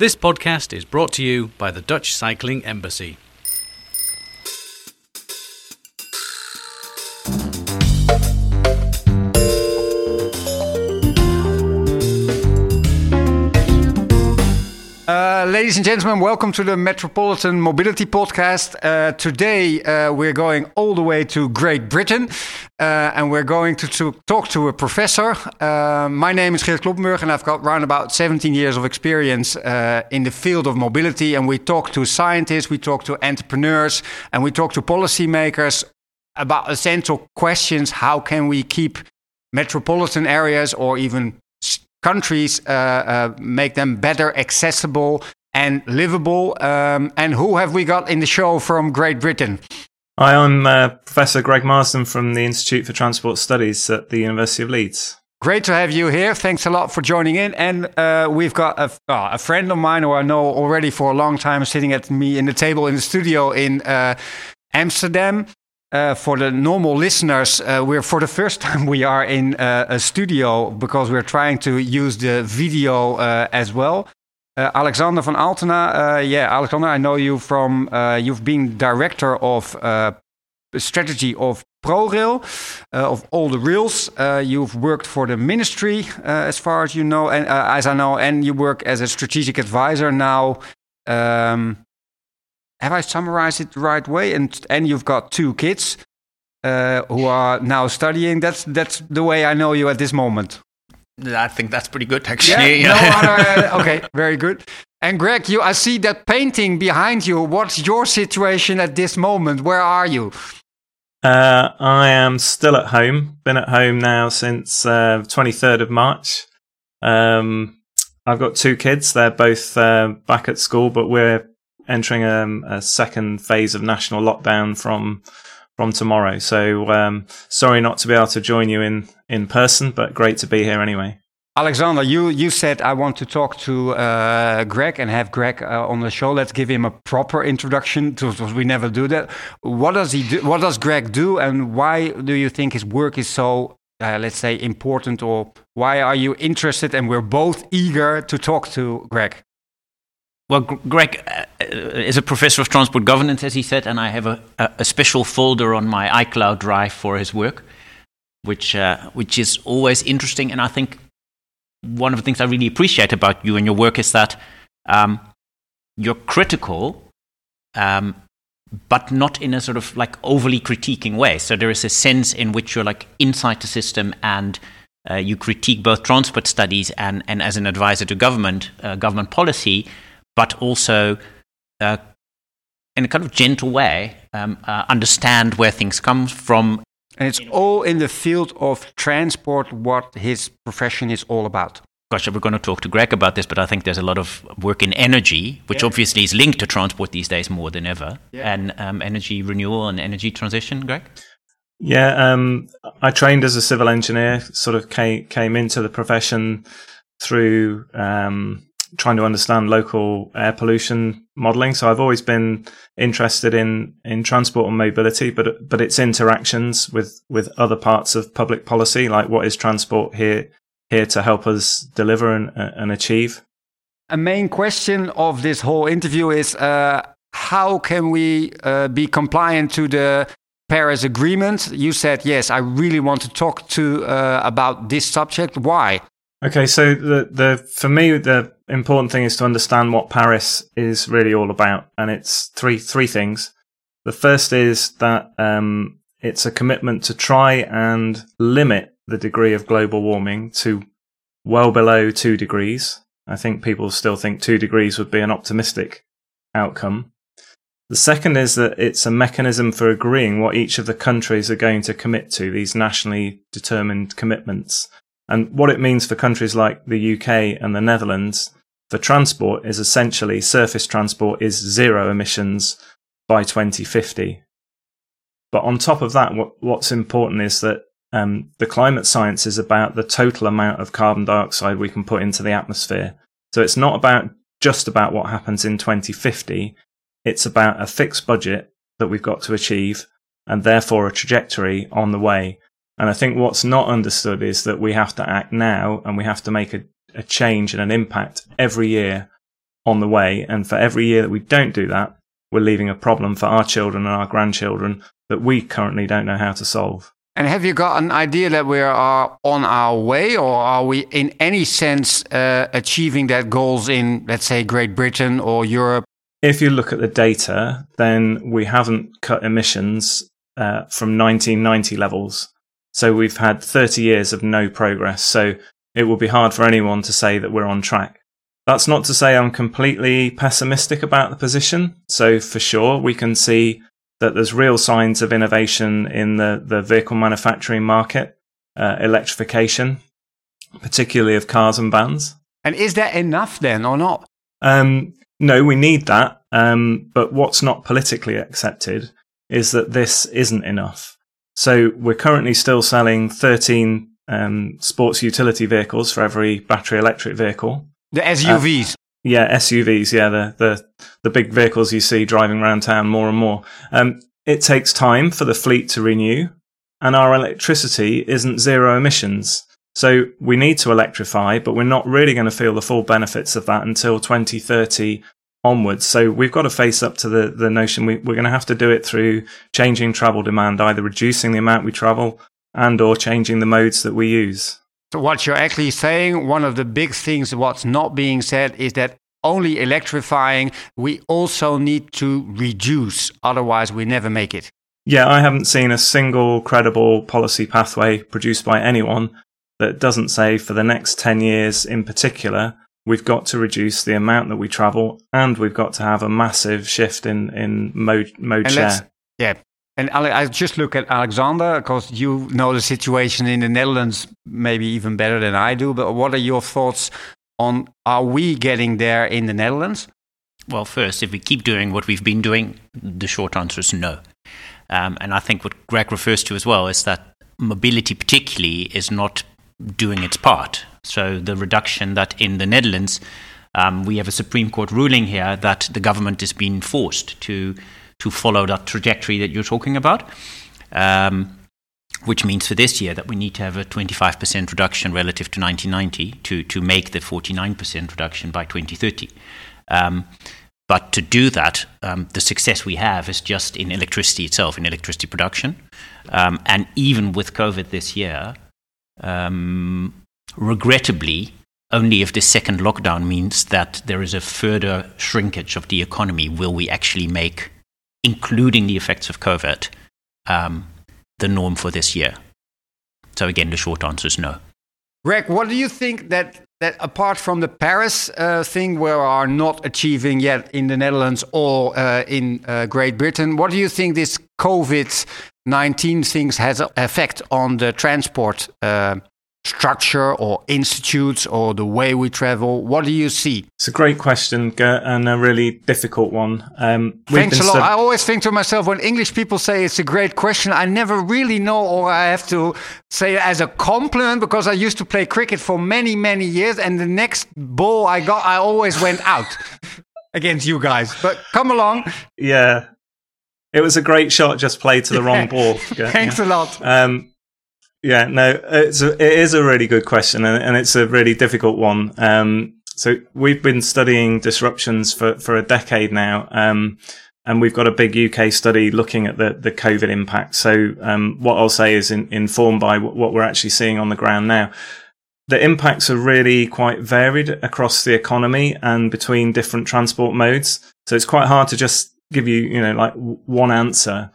This podcast is brought to you by the Dutch Cycling Embassy. Ladies and gentlemen, welcome to the Metropolitan Mobility Podcast. Uh, today uh, we're going all the way to Great Britain uh, and we're going to, to, talk to a professor. Uh, my name is Geert Kloppenburg and I've got around about 17 years of experience uh, in the field of mobility. And we talk to scientists, we talk to entrepreneurs, and we talk to policymakers about essential questions. How can we keep metropolitan areas or even countries uh, uh, make them better accessible and livable. Um, and who have we got in the show from Great Britain? Hi, I'm uh, Professor Greg Marsden from the Institute for Transport Studies at the University of Leeds. Great to have you here. Thanks a lot for joining in. And uh, we've got a, uh, a, friend of mine who I know already for a long time sitting at me in the table in the studio in uh, Amsterdam. Uh, for the normal listeners, uh, we're for the first time we are in uh, a studio because we're trying to use the video uh, as well. Uh, Alexander van Altena, uh, yeah, Alexander, I know you from you've been director of strategy of ProRail, of all the rails. you've worked for the ministry, as far as you know, and as I know, and you work as a strategic advisor now. Um, have I summarized it the right way? And and you've got two kids uh, who are now studying. That's that's the way I know you at this moment. I think that's pretty good, actually. Yeah, no other, uh, okay, very good. And Greg, you, I see that painting behind you. What's your situation at this moment? Where are you? Uh, I am still at home. Been at home now since uh, 23rd of March. Um, I've got two kids. They're both uh, back at school, but we're entering um, a second phase of national lockdown from from tomorrow. So um, sorry not to be able to join you in in person, but great to be here anyway. Alexander, you, you said I want to talk to uh, Greg and have Greg uh, on the show. Let's give him a proper introduction we never do that. What does he do? What does Greg do, and why do you think his work is so, uh, let's say, important? Or why are you interested? And we're both eager to talk to Greg. Well, Greg uh, is a professor of transport governance, as he said, and I have a, a special folder on my iCloud drive for his work, which uh, which is always interesting. And I think one of the things I really appreciate about you and your work is that um, you're critical, um, but not in a sort of like overly critiquing way. So there is a sense in which you're like inside the system and uh, you critique both transport studies and, and as an advisor to government uh, government policy but also uh, in a kind of gentle way um, uh, understand where things come from. And it's all in the field of transport, what his profession is all about. Gosh, we're going to talk to Greg about this, but I think there's a lot of work in energy, which yeah. obviously is linked to transport these days more than ever, yeah. and um, energy renewal and energy transition. Greg. Yeah, um, I trained as a civil engineer. Sort of came came into the profession through um, trying to understand local air pollution modeling. So I've always been interested in in transport and mobility, but but its interactions with with other parts of public policy, like what is transport here here to help us deliver and, and achieve. A main question of this whole interview is uh, how can we uh, be compliant to the Paris Agreement? You said yes. I really want to talk to uh, about this subject. Why? Okay, so the the for me the important thing is to understand what Paris is really all about, and it's three three things. The first is that um, it's a commitment to try and limit the degree of global warming to well below two degrees. I think people still think two degrees would be an optimistic outcome. The second is that it's a mechanism for agreeing what each of the countries are going to commit to, these nationally determined commitments. And what it means for countries like the UK and the Netherlands for transport is essentially surface transport is zero emissions by 2050. But on top of that, what, what's important is that um, the climate science is about the total amount of carbon dioxide we can put into the atmosphere. So it's not about just about what happens in 2050. It's about a fixed budget that we've got to achieve and therefore a trajectory on the way. And I think what's not understood is that we have to act now and we have to make a, a change and an impact every year on the way. And for every year that we don't do that, we're leaving a problem for our children and our grandchildren that we currently don't know how to solve. And have you got an idea that we are on our way, or are we in any sense uh, achieving that goals in, let's say, Great Britain or Europe? If you look at the data, then we haven't cut emissions uh, from 1990 levels. So we've had 30 years of no progress. So it will be hard for anyone to say that we're on track. That's not to say I'm completely pessimistic about the position. So for sure, we can see that there's real signs of innovation in the, the vehicle manufacturing market, uh, electrification, particularly of cars and vans. And is that enough then or not? Um, no, we need that. Um, but what's not politically accepted is that this isn't enough. So we're currently still selling 13 um, sports utility vehicles for every battery electric vehicle. The SUVs. Uh, yeah, SUVs. Yeah, the the the big vehicles you see driving around town more and more. Um, it takes time for the fleet to renew, and our electricity isn't zero emissions. So we need to electrify, but we're not really going to feel the full benefits of that until 2030 onwards. So we've got to face up to the, the notion we, we're going to have to do it through changing travel demand, either reducing the amount we travel and or changing the modes that we use. So what you're actually saying, one of the big things what's not being said is that only electrifying, we also need to reduce, otherwise we never make it. Yeah, I haven't seen a single credible policy pathway produced by anyone that doesn't say for the next 10 years in particular, we've got to reduce the amount that we travel and we've got to have a massive shift in, in mode, mode share. Yeah, and I just look at Alexander because you know the situation in the Netherlands maybe even better than I do. But what are your thoughts on are we getting there in the Netherlands? Well, first, if we keep doing what we've been doing, the short answer is no. Um, and I think what Greg refers to as well is that mobility, particularly, is not doing its part. So the reduction that in the Netherlands, um, we have a Supreme Court ruling here that the government is being forced to to follow that trajectory that you're talking about. Um, which means for this year that we need to have a 25% reduction relative to 1990 to, to make the 49% reduction by 2030. Um, but to do that, um, the success we have is just in electricity itself, in electricity production. Um, and even with COVID this year, um, regrettably, only if the second lockdown means that there is a further shrinkage of the economy will we actually make including the effects of COVID, um, the norm for this year? So again, the short answer is no. Greg, what do you think that that apart from the Paris uh, thing, we are not achieving yet in the Netherlands or uh, in uh, Great Britain, what do you think this COVID nineteen things has an effect on the transport uh, structure or institutes or the way we travel? What do you see? It's a great question, Gert, and a really difficult one. Um, Thanks a lot. I always think to myself when English people say it's a great question, I never really know, or I have to say it as a compliment because I used to play cricket for many, many years, and the next ball I got, I always went out against you guys. But come along. Yeah. It was a great shot, just played to the wrong ball. Thanks yeah. a lot. Um, yeah, no, it's a, it is a really good question, and, and it's a really difficult one. Um, so we've been studying disruptions for, for a decade now, um, and we've got a big UK study looking at the, the COVID impact. So um, what I'll say is in, informed by what we're actually seeing on the ground now. The impacts are really quite varied across the economy and between different transport modes. So it's quite hard to just give you, you know, like one answer.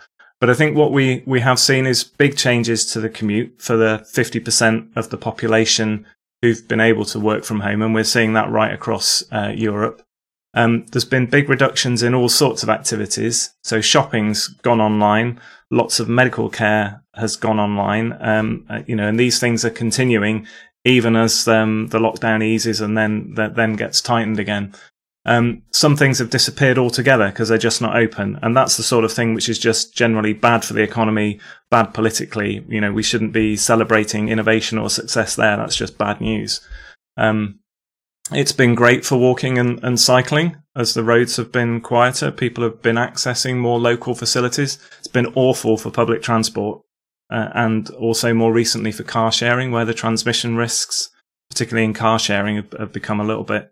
But I think what we, we have seen is big changes to the commute for the 50% of the population who've been able to work from home. And we're seeing that right across uh, Europe. Um, there's been big reductions in all sorts of activities. So shopping's gone online. Lots of medical care has gone online. Um, uh, you know, and these things are continuing even as um, the lockdown eases and then that then gets tightened again. Um, some things have disappeared altogether because they're just not open. And that's the sort of thing which is just generally bad for the economy, bad politically. You know, we shouldn't be celebrating innovation or success there. That's just bad news. Um, it's been great for walking and, and cycling as the roads have been quieter. People have been accessing more local facilities. It's been awful for public transport. Uh, and also more recently for car sharing, where the transmission risks, particularly in car sharing, have, have become a little bit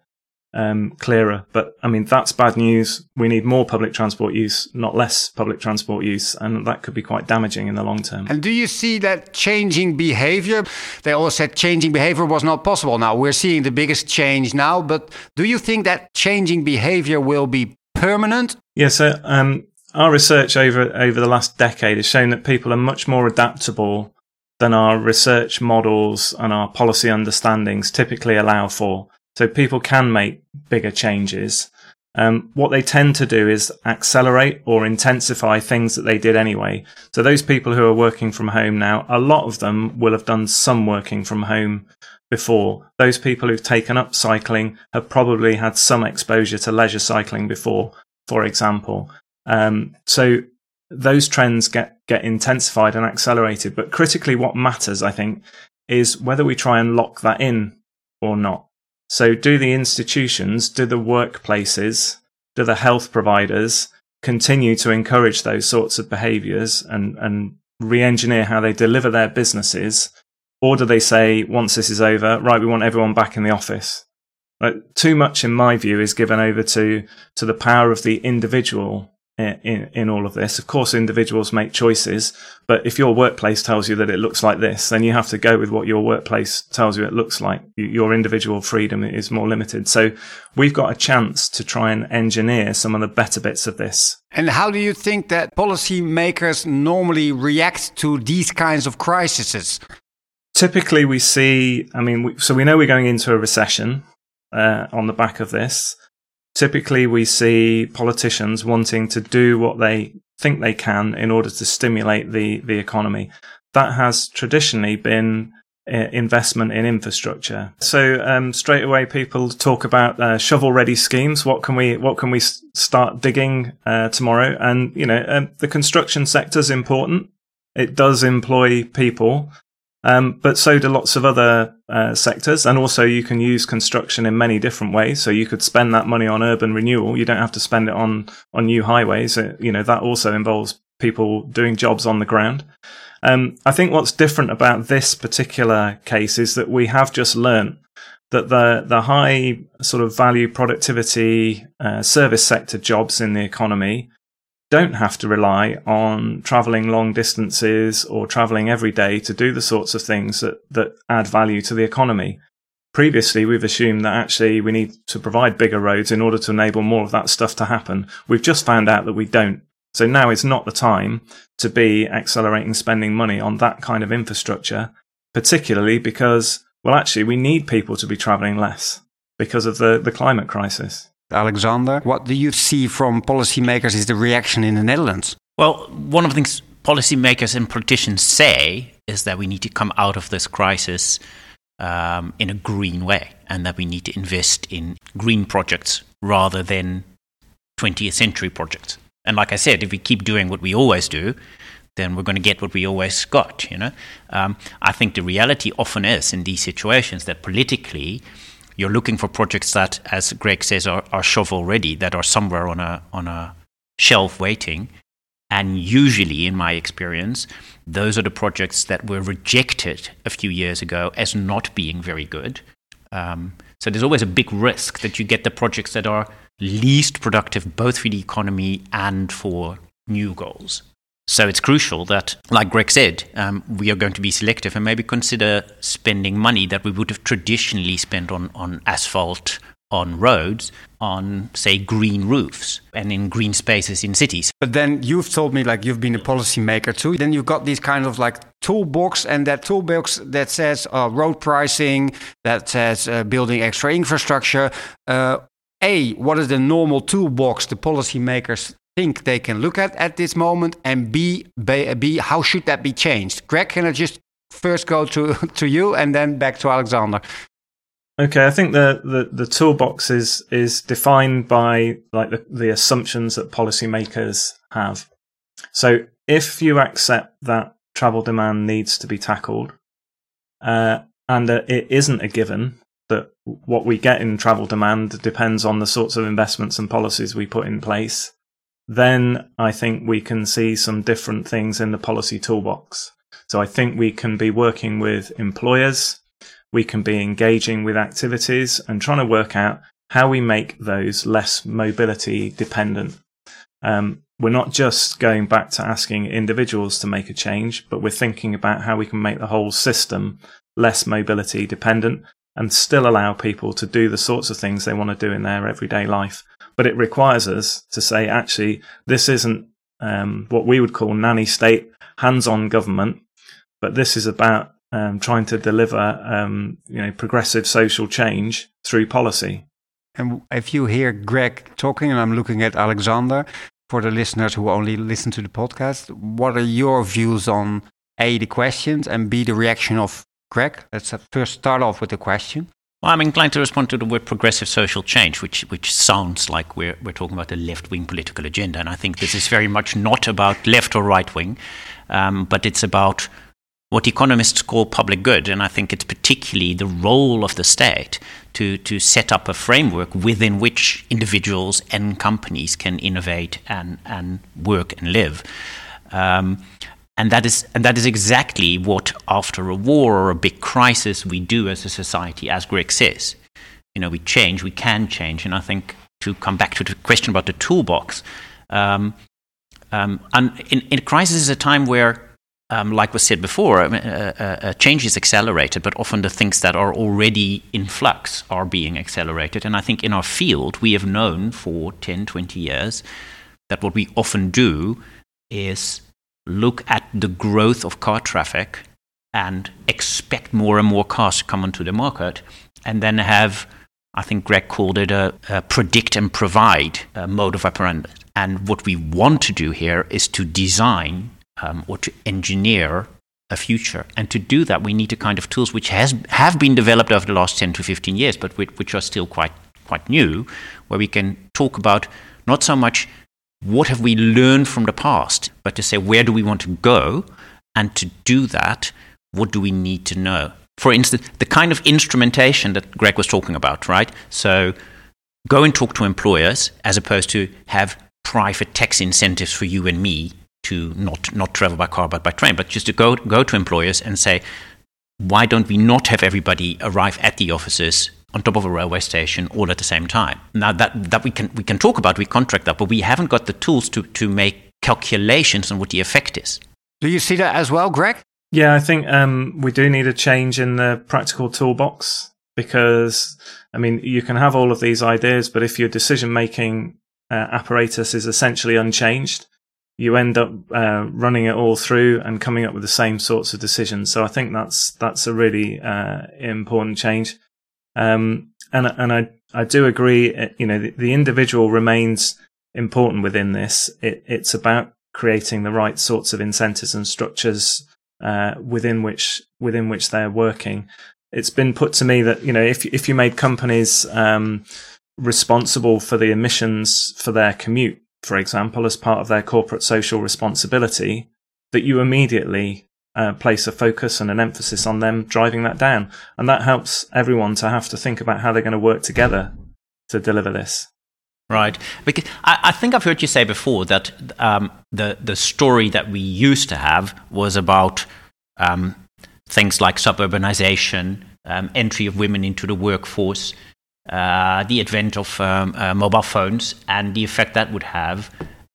um, clearer. But I mean, that's bad news. We need more public transport use, not less public transport use. And that could be quite damaging in the long term. And do you see that changing behavior? They always said changing behavior was not possible. Now we're seeing the biggest change now. But do you think that changing behavior will be permanent? Yes. Yeah, so, um, our research over, over the last decade has shown that people are much more adaptable than our research models and our policy understandings typically allow for. So people can make bigger changes. Um, what they tend to do is accelerate or intensify things that they did anyway. So those people who are working from home now, a lot of them will have done some working from home before. Those people who've taken up cycling have probably had some exposure to leisure cycling before, for example. Um, so those trends get, get intensified and accelerated. But critically, what matters, I think, is whether we try and lock that in or not. So do the institutions, do the workplaces, do the health providers continue to encourage those sorts of behaviors and, and re-engineer how they deliver their businesses? Or do they say, once this is over, right, we want everyone back in the office? Too much, in my view, is given over to, to the power of the individual in, in all of this. Of course, individuals make choices, but if your workplace tells you that it looks like this, then you have to go with what your workplace tells you it looks like. Your individual freedom is more limited. So we've got a chance to try and engineer some of the better bits of this. And how do you think that policymakers normally react to these kinds of crises? Typically, we see, I mean, we, so we know we're going into a recession uh, on the back of this typically we see politicians wanting to do what they think they can in order to stimulate the, the economy. That has traditionally been uh, investment in infrastructure. So um, straight away, people talk about uh, shovel-ready schemes. What can we what can we start digging uh, tomorrow? And you know, um, the construction sector is important. It does employ people, um, but so do lots of other uh, sectors. And also you can use construction in many different ways. So you could spend that money on urban renewal. You don't have to spend it on, on new highways. It, you know, that also involves people doing jobs on the ground. Um, I think what's different about this particular case is that we have just learnt that the the high sort of value productivity uh, service sector jobs in the economy don't have to rely on traveling long distances or traveling every day to do the sorts of things that, that add value to the economy. Previously, we've assumed that actually we need to provide bigger roads in order to enable more of that stuff to happen. We've just found out that we don't. So now is not the time to be accelerating spending money on that kind of infrastructure, particularly because, well, actually, we need people to be traveling less because of the, the climate crisis. Alexander, what do you see from policymakers is the reaction in the Netherlands? Well, one of the things policymakers and politicians say is that we need to come out of this crisis um, in a green way and that we need to invest in green projects rather than 20th century projects. And like I said, if we keep doing what we always do, then we're going to get what we always got. You know, um, I think the reality often is in these situations that politically you're looking for projects that, as Greg says, are, are shovel ready, that are somewhere on a on a shelf waiting. And usually, in my experience, those are the projects that were rejected a few years ago as not being very good. Um, so there's always a big risk that you get the projects that are least productive, both for the economy and for new goals. So it's crucial that, like Greg said, um, we are going to be selective and maybe consider spending money that we would have traditionally spent on, on asphalt, on roads, on, say, green roofs and in green spaces in cities. But then you've told me, like, you've been a policymaker too. Then you've got these kind of like toolbox, and that toolbox that says uh, road pricing, that says uh, building extra infrastructure. Uh, a, what is the normal toolbox the policymakers think they can look at at this moment? And B, B, B how should that be changed? Greg, can I just first go to, to you and then back to Alexander? Okay, I think the, the, the toolbox is is defined by like the, the assumptions that policymakers have. So if you accept that travel demand needs to be tackled, uh, and uh, it isn't a given that what we get in travel demand depends on the sorts of investments and policies we put in place, then I think we can see some different things in the policy toolbox. So I think we can be working with employers. We can be engaging with activities and trying to work out how we make those less mobility dependent. Um, we're not just going back to asking individuals to make a change, but we're thinking about how we can make the whole system less mobility dependent and still allow people to do the sorts of things they want to do in their everyday life. But it requires us to say, actually, this isn't um, what we would call nanny state hands on government, but this is about um, trying to deliver um, you know progressive social change through policy. And if you hear Greg talking, and I'm looking at Alexander, for the listeners who only listen to the podcast, what are your views on A, the questions, and B, the reaction of Greg? Let's first start off with the question. Well, I'm inclined to respond to the word progressive social change, which which sounds like we're we're talking about a left wing political agenda, and I think this is very much not about left or right wing, um, but it's about what economists call public good, and I think it's particularly the role of the state to to set up a framework within which individuals and companies can innovate and and work and live. Um, and that is and that is exactly what after a war or a big crisis we do as a society as greg says you know we change we can change and i think to come back to the question about the toolbox um, um, and in, in crisis is a time where um, like was said before, uh, uh, uh, change is accelerated, but often the things that are already in flux are being accelerated. And I think in our field, we have known for 10, 20 years that what we often do is look at the growth of car traffic and expect more and more cars to come onto the market, and then have, I think Greg called it a, a predict and provide mode of operandi. And what we want to do here is to design um, or to engineer a future. And to do that, we need a kind of tools which has have been developed over the last 10 to 15 years, but which, which are still quite quite new, where we can talk about not so much what have we learned from the past, but to say where do we want to go, and to do that, what do we need to know? For instance, the kind of instrumentation that Greg was talking about, right? So go and talk to employers as opposed to have private tax incentives for you and me to not, not travel by car but by train, but just to go, go to employers and say, why don't we not have everybody arrive at the offices on top of a railway station all at the same time. Now that that we can we can talk about, we contract that, but we haven't got the tools to to make calculations on what the effect is. Do you see that as well, Greg? Yeah, I think um, we do need a change in the practical toolbox because I mean you can have all of these ideas, but if your decision making uh, apparatus is essentially unchanged, you end up uh, running it all through and coming up with the same sorts of decisions. So I think that's that's a really uh, important change. Um, and and I I do agree. Uh, you know, the, the individual remains important within this. It, it's about creating the right sorts of incentives and structures uh, within which within which they're working. It's been put to me that you know if if you made companies um, responsible for the emissions for their commute, for example, as part of their corporate social responsibility, that you immediately uh, place a focus and an emphasis on them driving that down. And that helps everyone to have to think about how they're going to work together to deliver this. Right, because I, I think I've heard you say before that um, the the story that we used to have was about um, things like suburbanization, um, entry of women into the workforce, uh, the advent of um, uh, mobile phones, and the effect that would have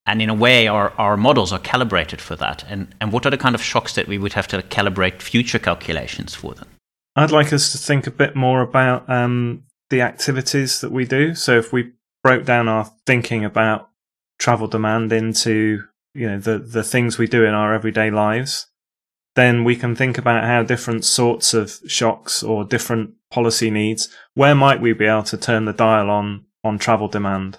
and in a way, our, our models are calibrated for that. And, and what are the kind of shocks that we would have to calibrate future calculations for them? I'd like us to think a bit more about um, the activities that we do. So if we broke down our thinking about travel demand into you know the the things we do in our everyday lives, then we can think about how different sorts of shocks or different policy needs, where might we be able to turn the dial on on travel demand?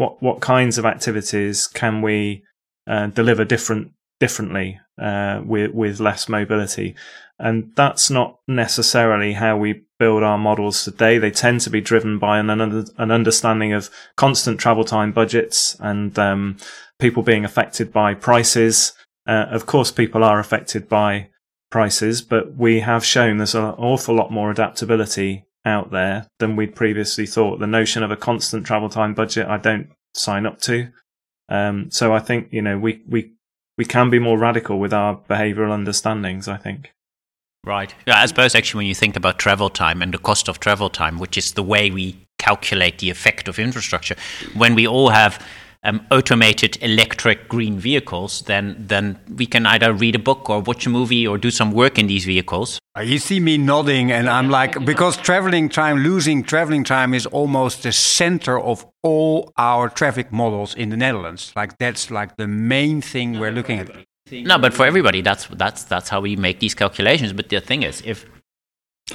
What what kinds of activities can we uh, deliver different differently uh, with with less mobility, and that's not necessarily how we build our models today. They tend to be driven by an an understanding of constant travel time budgets and um, people being affected by prices. Uh, of course, people are affected by prices, but we have shown there's an awful lot more adaptability out there than we'd previously thought. The notion of a constant travel time budget, I don't sign up to. Um, so I think, you know, we, we, we can be more radical with our behavioral understandings, I think. Right. I suppose actually when you think about travel time and the cost of travel time, which is the way we calculate the effect of infrastructure. When we all have um, automated electric green vehicles, then then we can either read a book or watch a movie or do some work in these vehicles. Uh, You see me nodding, and I'm like, because traveling time, losing traveling time is almost the center of all our traffic models in the Netherlands. Like, that's like the main thing we're looking at. No, but for everybody, that's that's that's how we make these calculations. But the thing is, if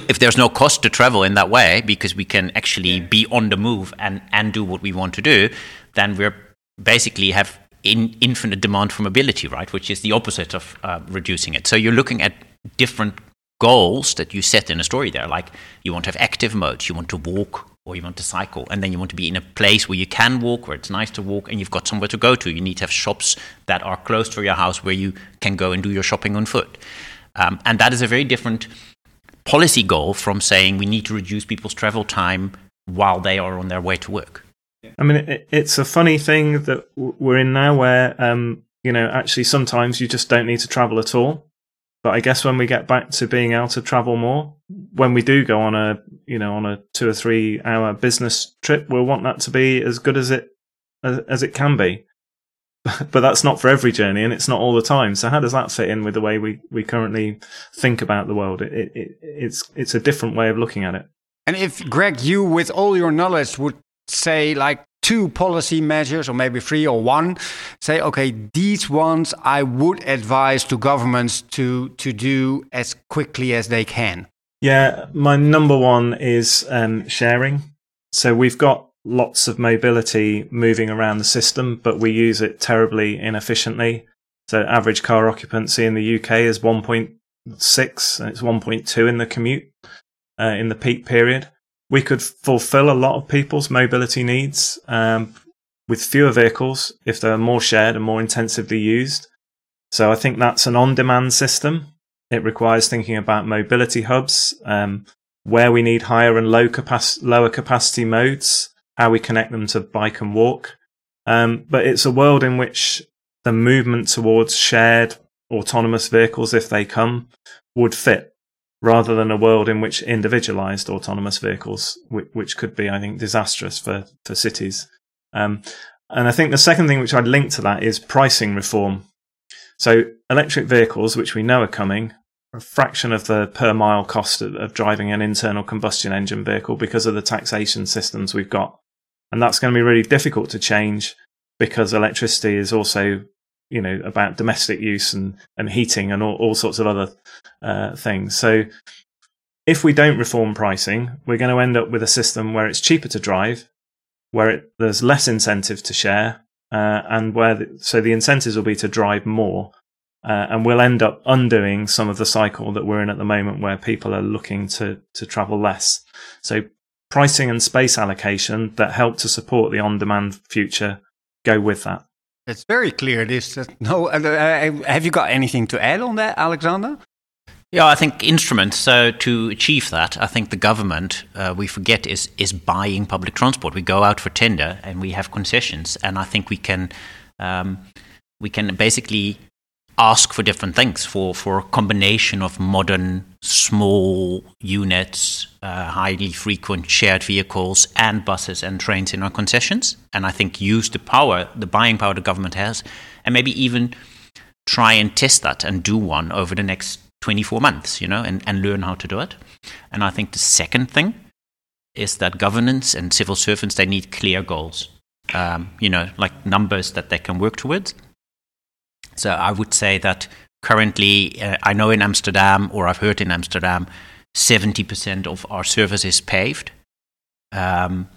if there's no cost to travel in that way because we can actually be on the move and and do what we want to do, then we're basically have in, infinite demand for mobility, right? Which is the opposite of uh, reducing it. So you're looking at different goals that you set in a story there. Like you want to have active modes, you want to walk or you want to cycle, and then you want to be in a place where you can walk, where it's nice to walk, and you've got somewhere to go to. You need to have shops that are close to your house where you can go and do your shopping on foot. Um, and that is a very different policy goal from saying we need to reduce people's travel time while they are on their way to work. I mean, it, it's a funny thing that we're in now where, um, you know, actually sometimes you just don't need to travel at all. But I guess when we get back to being able to travel more, when we do go on a, you know, on a two or three hour business trip, we'll want that to be as good as it, as, as it can be. but that's not for every journey and it's not all the time. So how does that fit in with the way we, we currently think about the world? It, it, it, it's, it's a different way of looking at it. And if, Greg, you, with all your knowledge, would say like two policy measures, or maybe three or one, say, okay, these ones I would advise to governments to, to do as quickly as they can. Yeah, my number one is um, sharing. So we've got lots of mobility moving around the system, but we use it terribly inefficiently. So average car occupancy in the UK is 1.6 and it's 1.2 in the commute uh, in the peak period. We could fulfill a lot of people's mobility needs um, with fewer vehicles if they're more shared and more intensively used. So I think that's an on-demand system. It requires thinking about mobility hubs, um, where we need higher and low capac- lower capacity modes, how we connect them to bike and walk. Um, but it's a world in which the movement towards shared autonomous vehicles, if they come, would fit rather than a world in which individualized autonomous vehicles, which, which could be, I think, disastrous for, for cities. Um, and I think the second thing which I'd link to that is pricing reform. So electric vehicles, which we know are coming, a fraction of the per mile cost of, of driving an internal combustion engine vehicle because of the taxation systems we've got. And that's going to be really difficult to change because electricity is also, you know, about domestic use and, and heating and all, all sorts of other uh, things. So if we don't reform pricing, we're going to end up with a system where it's cheaper to drive, where it, there's less incentive to share, uh, and where the, so the incentives will be to drive more, uh, and we'll end up undoing some of the cycle that we're in at the moment, where people are looking to to travel less. So pricing and space allocation that help to support the on-demand future go with that. It's very clear. This uh, no. Uh, uh, have you got anything to add on that, Alexander? Yeah, I think instruments. So to achieve that, I think the government uh, we forget is is buying public transport. We go out for tender and we have concessions, and I think we can um, we can basically ask for different things for for a combination of modern small units, uh, highly frequent shared vehicles, and buses and trains in our concessions. And I think use the power, the buying power the government has, and maybe even try and test that and do one over the next 24 months, you know, and, and learn how to do it. And I think the second thing is that governance and civil servants, they need clear goals, um, you know, like numbers that they can work towards. So I would say that currently, uh, I know in Amsterdam, or I've heard in Amsterdam, 70% of our surface is paved. Um,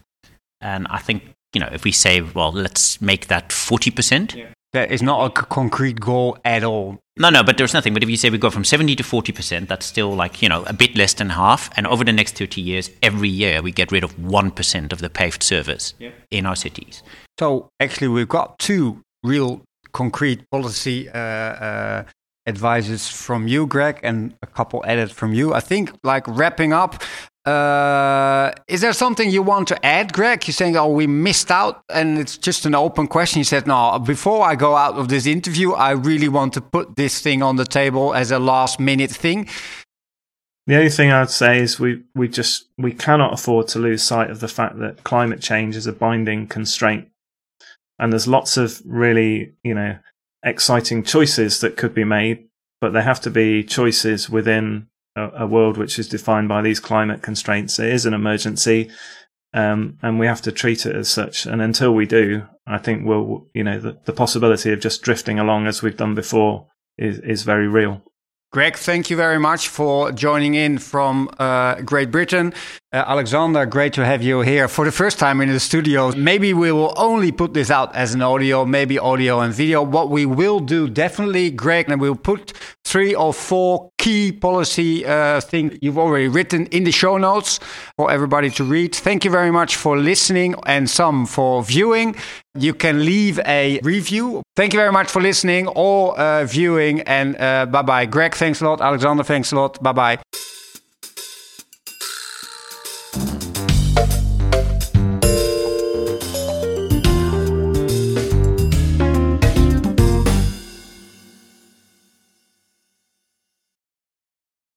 and I think, you know, if we say, well, let's make that 40%. Yeah. That is not a c- concrete goal at all. No, no, but there's nothing. But if you say we go from 70 to 40%, that's still like, you know, a bit less than half. And over the next 30 years, every year we get rid of 1% of the paved surface Yeah. in our cities. So actually, we've got two real concrete policy uh, uh, advices from you, Greg, and a couple added from you. I think, like wrapping up, uh, is there something you want to add, Greg? You're saying, "Oh, we missed out," and it's just an open question. You said, "No, before I go out of this interview, I really want to put this thing on the table as a last-minute thing." The only thing I'd say is we, we just we cannot afford to lose sight of the fact that climate change is a binding constraint, and there's lots of really you know exciting choices that could be made, but they have to be choices within a, a world which is defined by these climate constraints. It is an emergency, um, and we have to treat it as such. And until we do, I think we'll you know the, the possibility of just drifting along as we've done before is is very real. Greg, thank you very much for joining in from uh, Great Britain. Uh, Alexander, great to have you here for the first time in the studio. Maybe we will only put this out as an audio, maybe audio and video. What we will do definitely, Greg, and we'll put three or four key policy uh, things you've already written in the show notes for everybody to read. Thank you very much for listening and some for viewing. You can leave a review. Thank you very much for listening or uh, viewing. And uh, bye bye. Greg, thanks a lot. Alexander, thanks a lot. Bye bye.